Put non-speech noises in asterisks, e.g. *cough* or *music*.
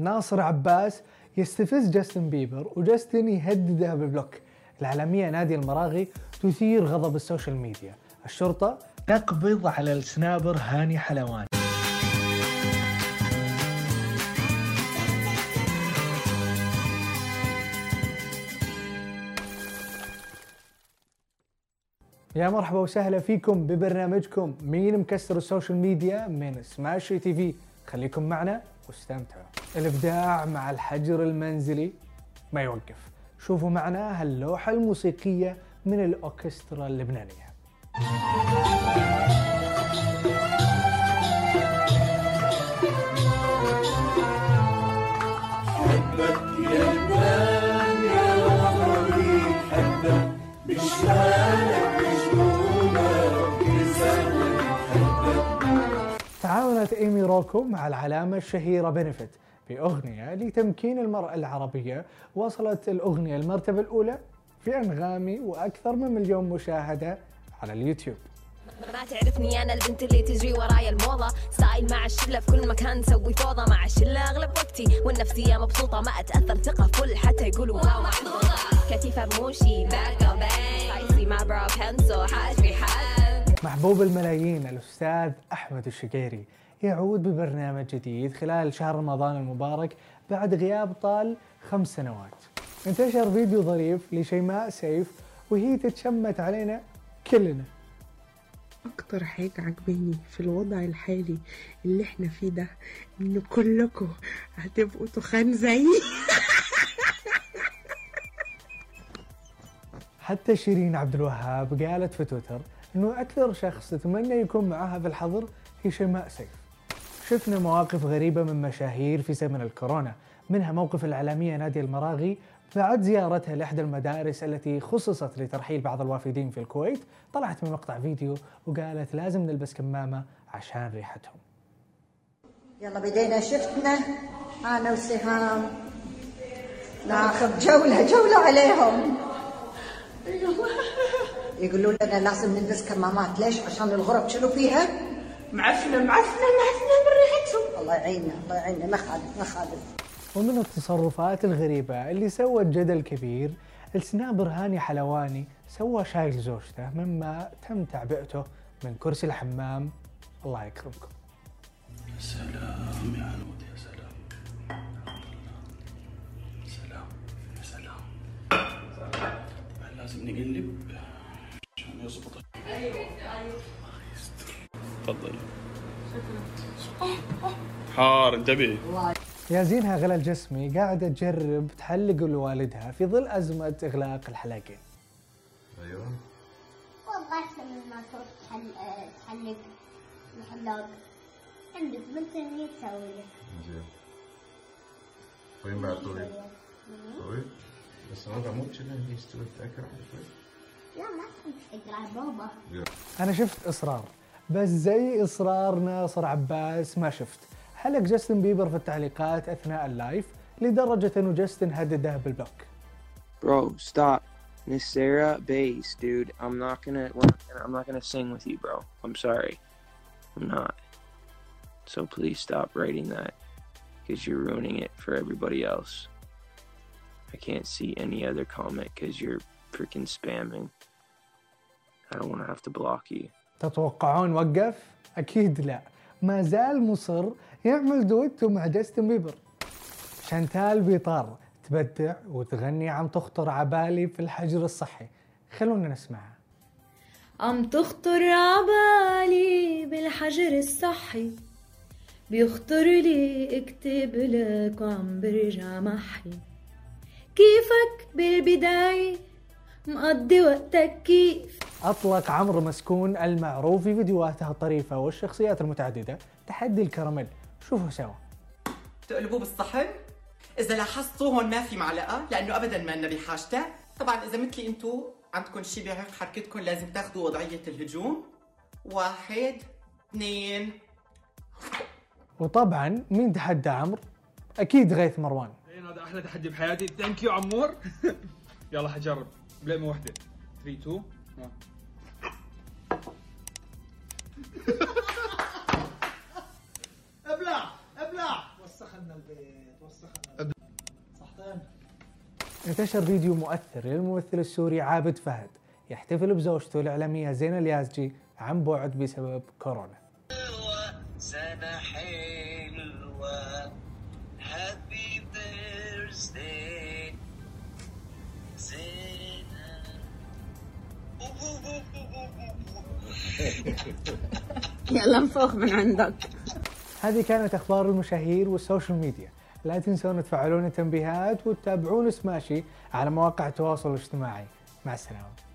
ناصر عباس يستفز جاستن بيبر وجاستن يهدده بال block الإعلامية نادية المراغي تثير غضب ال social media. الشرطة تقبض على ال snapper هاني حلوان. يا مرحبا وسهلا فيكم ببرنامجكم مين مكسر ال social media من سماش تي في. خليكم معنا واستمتعوا. الإبداع مع الحجر المنزلي ما يوقف. شوفوا معنا هاللوحة الموسيقية من الأوركسترا اللبنانية. تعاونت إيمي روكو مع العلامة الشهيرة بنفت في أغنية لتمكين المرأة العربية وصلت الأغنية المرتبة الأولى في أنغامي وأكثر من مليون مشاهدة على اليوتيوب. ما تعرفني أنا البنت اللي تجري ورايا الموضة. ستايل مع الشلة في كل مكان نسوي فوضى مع الشلة. أغلب وقتي والنفسية مبسوطة ما أتأثر ثقة فل حتى يقولوا واو. محظوظه كتيفه بموشي باك سبايسي مع برا بنسو حاجبي حال محبوب الملايين الأستاذ أحمد الشقيري. يعود ببرنامج جديد خلال شهر رمضان المبارك بعد غياب طال خمس سنوات. انتشر فيديو ظريف لشيماء سيف وهي تتشمت علينا كلنا. أكتر حاجة عجباني في الوضع الحالي اللي إحنا فيه ده إن كلكم هتبقوا تخان زيي. *laughs* حتى شيرين عبد الوهاب قالت في تويتر إنه أكثر شخص تتمنى يكون معاها في الحظر هي شيماء سيف. شفنا مواقف غريبة من مشاهير في زمن الكورونا، منها موقف الإعلامية نادية المراغي بعد زيارتها لإحدى المدارس التي خصصت لترحيل بعض الوافدين في الكويت، طلعت من مقطع فيديو وقالت لازم نلبس كمامة عشان ريحتهم. يلا بدينا شفتنا أنا وسهام ناخذ جولة جولة عليهم. يقولوا لنا لازم نلبس كمامات. ليش؟ عشان الغرف شنو فيها؟ معفنة معفنة معفنة من ريحتهم الله يعيننا الله يعيننا. ما خالف ما خالف. ومن التصرفات الغريبة اللي سوت جدل كبير السنابر هاني حلواني سوى شاي لزوجته مما تم تعبئته من كرسي الحمام. الله يكرمكم. سلام يا عنود يا سلام. سلام. يا سلام. لازم نقلب. عشان يزبط تفضل. حار انتبهي يا زينها غلا الجسمي قاعدة تجرب تحلق لوالدها في ظل أزمة إغلاق الحلاقين أيوه. والله احسن من ما تروح تحل تحلق الحلاق. عندك بنت هي تسوي لك زين. وين بعد طويل؟ طويل؟ بس أنا مو كذا يستوي التاكل شوي لا ما تحب تقرا بابا. أنا شفت إصرار. بس زي إصرار ناصر عباس ما شفت حلق جاستن بيبر في التعليقات أثناء اللايف لدرجة أنه جاستن هدده بالبلوك Bro, stop. Miss Sarah Bass, dude. I'm not gonna. not gonna- I'm not gonna sing with you, bro. I'm sorry. I'm not. So please stop writing that, because you're ruining it for everybody else. I can't see any other comment because you're freaking spamming. I don't want to have to block you. تتوقعون وقف؟ أكيد لا. ما زال مصر يعمل دويتو مع جاستن بيبر. شانتال بيطار تبدع وتغني عم تخطر عبالي في الحجر الصحي. خلونا نسمعها. عم تخطر عبالي بالحجر الصحي. بيخطر لي اكتب لك وعم برجع محي. كيفك بالبداية؟ مقضي وقتك كيف؟ أطلق عمرو مسكون المعروف في فيديوهاته الطريفة والشخصيات المتعددة. تحدي الكراميل. شوفوا سوا. تقلبوه بالصحن؟ إذا لاحظتوا هون ما في معلقة لأنه ابدا ما لنا بحاجتها طبعا إذا مثلي أنتو عندكم شيء بهيك حركتكم لازم تاخذوا وضعية الهجوم. واحد اثنين. وطبعا مين تحدى عمرو؟ أكيد غيث مروان. هذا أحلى تحدي بحياتي. ثانك يو عمور. *laughs* يلا حجرب. بليمة واحدة. 3 2 1 انتشر فيديو مؤثر للممثل السوري عابد فهد يحتفل بزوجته الإعلامية زينة اليازجي عن بعد بسبب كورونا. سنة حلوة هابي زينة يلا انفخ من عندك. هذه كانت أخبار المشاهير وال social media. لا تنسون تفعلون التنبيهات وتتابعون سماشي على مواقع التواصل الاجتماعي. مع السلامة.